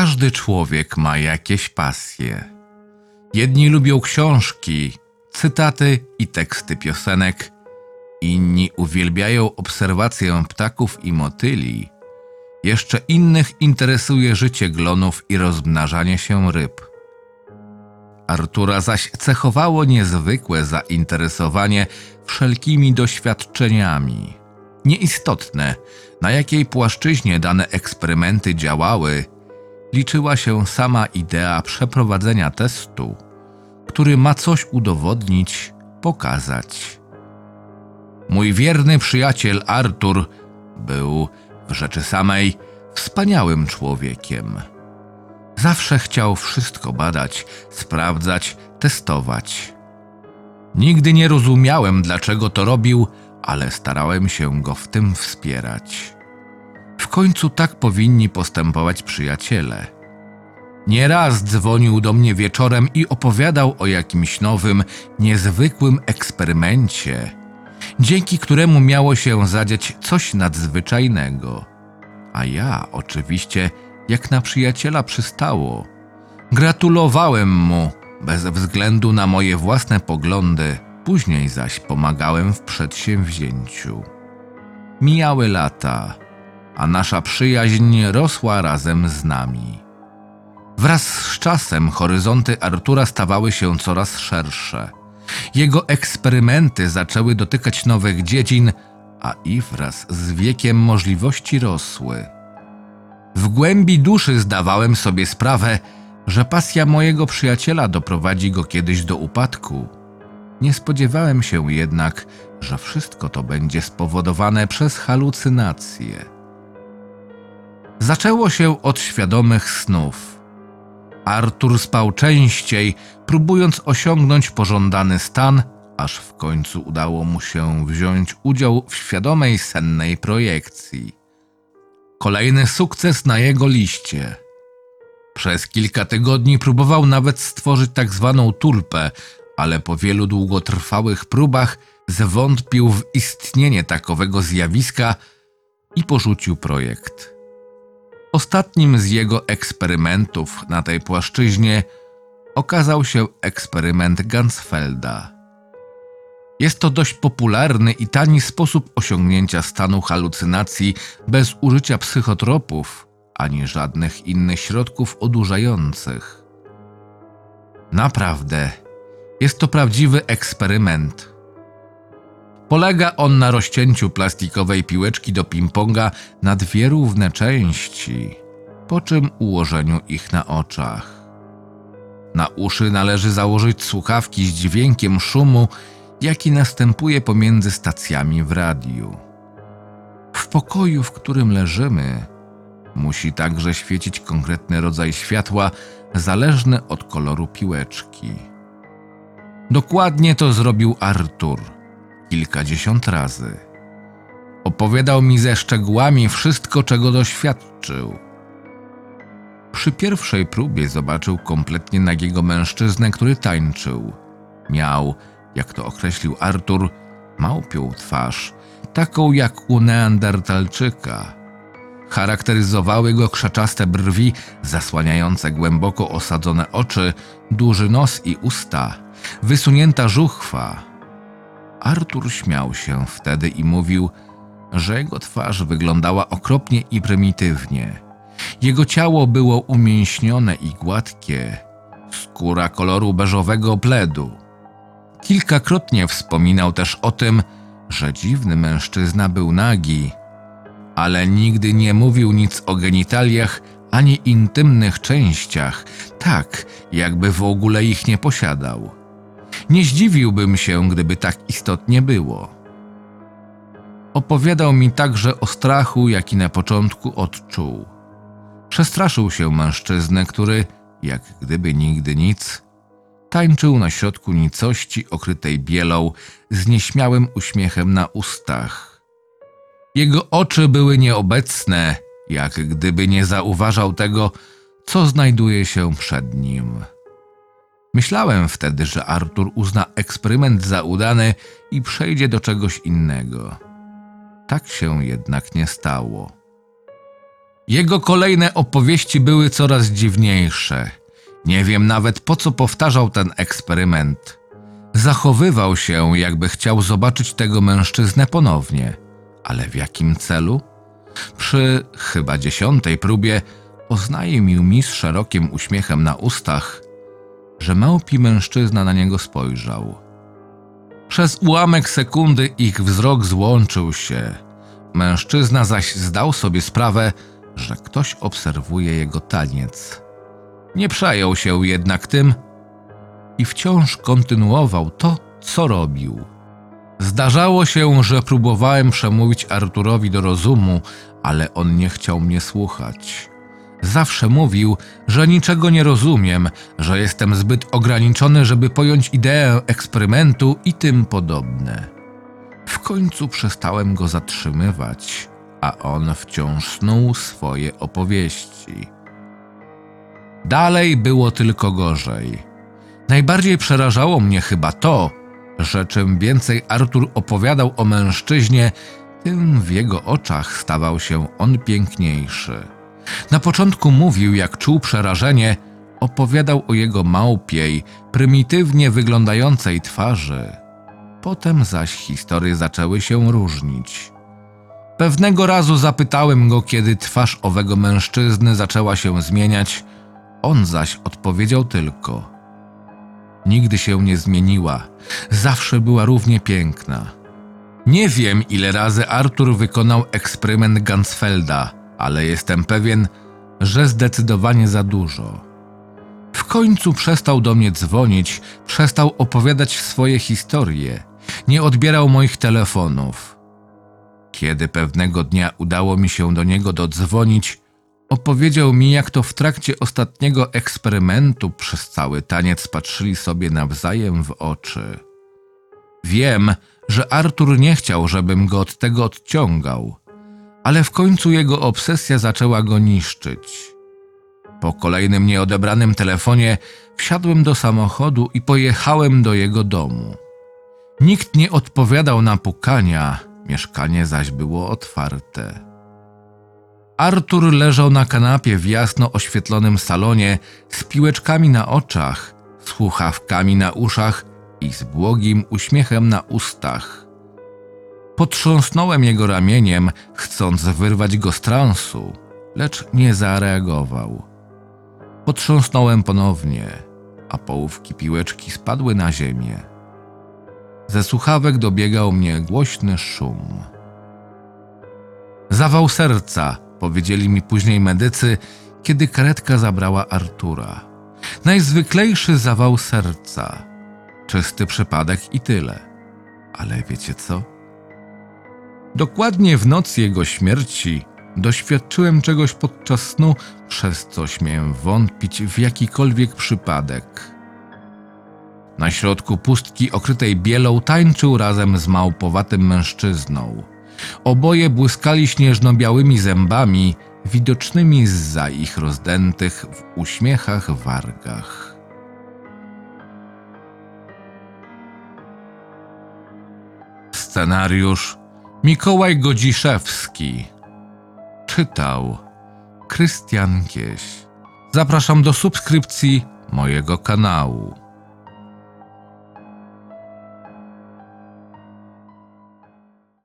Każdy człowiek ma jakieś pasje. Jedni lubią książki, cytaty i teksty piosenek, inni uwielbiają obserwację ptaków i motyli, jeszcze innych interesuje życie glonów i rozmnażanie się ryb. Artura zaś cechowało niezwykłe zainteresowanie wszelkimi doświadczeniami. Nieistotne, na jakiej płaszczyźnie dane eksperymenty działały, liczyła się sama idea przeprowadzenia testu, który ma coś udowodnić, pokazać. Mój wierny przyjaciel Artur był w rzeczy samej wspaniałym człowiekiem. Zawsze chciał wszystko badać, sprawdzać, testować. Nigdy nie rozumiałem, dlaczego to robił, ale starałem się go w tym wspierać. W końcu tak powinni postępować przyjaciele. Nieraz dzwonił do mnie wieczorem i opowiadał o jakimś nowym, niezwykłym eksperymencie, dzięki któremu miało się zadziać coś nadzwyczajnego. A ja oczywiście, jak na przyjaciela przystało, gratulowałem mu bez względu na moje własne poglądy, później zaś pomagałem w przedsięwzięciu. Mijały lata, a nasza przyjaźń rosła razem z nami. Wraz z czasem horyzonty Artura stawały się coraz szersze. Jego eksperymenty zaczęły dotykać nowych dziedzin, a i wraz z wiekiem możliwości rosły. W głębi duszy zdawałem sobie sprawę, że pasja mojego przyjaciela doprowadzi go kiedyś do upadku. Nie spodziewałem się jednak, że wszystko to będzie spowodowane przez halucynacje. Zaczęło się od świadomych snów. Artur spał częściej, próbując osiągnąć pożądany stan, aż w końcu udało mu się wziąć udział w świadomej sennej projekcji. Kolejny sukces na jego liście. Przez kilka tygodni próbował nawet stworzyć tak zwaną tulpę, ale po wielu długotrwałych próbach zwątpił w istnienie takowego zjawiska i porzucił projekt. Ostatnim z jego eksperymentów na tej płaszczyźnie okazał się eksperyment Gansfelda. Jest to dość popularny i tani sposób osiągnięcia stanu halucynacji bez użycia psychotropów ani żadnych innych środków odurzających. Naprawdę, jest to prawdziwy eksperyment. Polega on na rozcięciu plastikowej piłeczki do ping-ponga na dwie równe części, po czym ułożeniu ich na oczach. Na uszy należy założyć słuchawki z dźwiękiem szumu, jaki następuje pomiędzy stacjami w radiu. W pokoju, w którym leżymy, musi także świecić konkretny rodzaj światła, zależny od koloru piłeczki. Dokładnie to zrobił Artur kilkadziesiąt razy. Opowiadał mi ze szczegółami wszystko, czego doświadczył. Przy pierwszej próbie zobaczył kompletnie nagiego mężczyznę, który tańczył. Miał, jak to określił Artur, małpią twarz, taką jak u neandertalczyka. Charakteryzowały go krzaczaste brwi, zasłaniające głęboko osadzone oczy, duży nos i usta, wysunięta żuchwa. Artur śmiał się wtedy i mówił, że jego twarz wyglądała okropnie i prymitywnie. Jego ciało było umięśnione i gładkie, skóra koloru beżowego pledu. Kilkakrotnie wspominał też o tym, że dziwny mężczyzna był nagi, ale nigdy nie mówił nic o genitaliach ani intymnych częściach, tak jakby w ogóle ich nie posiadał. Nie zdziwiłbym się, gdyby tak istotnie było. Opowiadał mi także o strachu, jaki na początku odczuł. Przestraszył się mężczyznę, który, jak gdyby nigdy nic, tańczył na środku nicości okrytej bielą z nieśmiałym uśmiechem na ustach. Jego oczy były nieobecne, jak gdyby nie zauważał tego, co znajduje się przed nim. Myślałem wtedy, że Artur uzna eksperyment za udany i przejdzie do czegoś innego. Tak się jednak nie stało. Jego kolejne opowieści były coraz dziwniejsze. Nie wiem nawet po co powtarzał ten eksperyment. Zachowywał się, jakby chciał zobaczyć tego mężczyznę ponownie. Ale w jakim celu? Przy chyba dziesiątej próbie oznajmił mi z szerokim uśmiechem na ustach, że małpi mężczyzna na niego spojrzał. Przez ułamek sekundy ich wzrok złączył się. Mężczyzna zaś zdał sobie sprawę, że ktoś obserwuje jego taniec. Nie przejął się jednak tym i wciąż kontynuował to, co robił. Zdarzało się, że próbowałem przemówić Arturowi do rozumu, ale on nie chciał mnie słuchać. Zawsze mówił, że niczego nie rozumiem, że jestem zbyt ograniczony, żeby pojąć ideę eksperymentu i tym podobne. W końcu przestałem go zatrzymywać, a on wciąż snuł swoje opowieści. Dalej było tylko gorzej. Najbardziej przerażało mnie chyba to, że czym więcej Artur opowiadał o mężczyźnie, tym w jego oczach stawał się on piękniejszy. Na początku mówił, jak czuł przerażenie, opowiadał o jego małpiej, prymitywnie wyglądającej twarzy. Potem zaś historie zaczęły się różnić. Pewnego razu zapytałem go, kiedy twarz owego mężczyzny zaczęła się zmieniać, on zaś odpowiedział tylko: Nigdy się nie zmieniła, zawsze była równie piękna. Nie wiem, ile razy Artur wykonał eksperyment Gansfelda, ale jestem pewien, że zdecydowanie za dużo. W końcu przestał do mnie dzwonić, przestał opowiadać swoje historie, nie odbierał moich telefonów. Kiedy pewnego dnia udało mi się do niego dodzwonić, opowiedział mi, jak to w trakcie ostatniego eksperymentu przez cały taniec patrzyli sobie nawzajem w oczy. Wiem, że Artur nie chciał, żebym go od tego odciągał, ale w końcu jego obsesja zaczęła go niszczyć. Po kolejnym nieodebranym telefonie wsiadłem do samochodu i pojechałem do jego domu. Nikt nie odpowiadał na pukania, mieszkanie zaś było otwarte. Artur leżał na kanapie w jasno oświetlonym salonie z piłeczkami na oczach, słuchawkami na uszach i z błogim uśmiechem na ustach. Potrząsnąłem jego ramieniem, chcąc wyrwać go z transu, lecz nie zareagował. Potrząsnąłem ponownie, a połówki piłeczki spadły na ziemię. Ze słuchawek dobiegał mnie głośny szum. Zawał serca, powiedzieli mi później medycy, kiedy karetka zabrała Artura. Najzwyklejszy zawał serca. Czysty przypadek i tyle. Ale wiecie co? Dokładnie w noc jego śmierci doświadczyłem czegoś podczas snu, przez co śmiem wątpić w jakikolwiek przypadek. Na środku pustki okrytej bielą tańczył razem z małpowatym mężczyzną. Oboje błyskali śnieżno-białymi zębami, widocznymi zza ich rozdętych w uśmiechach wargach. Scenariusz Mikołaj Godziszewski Czytał Krystian Kieś Zapraszam do subskrypcji mojego kanału.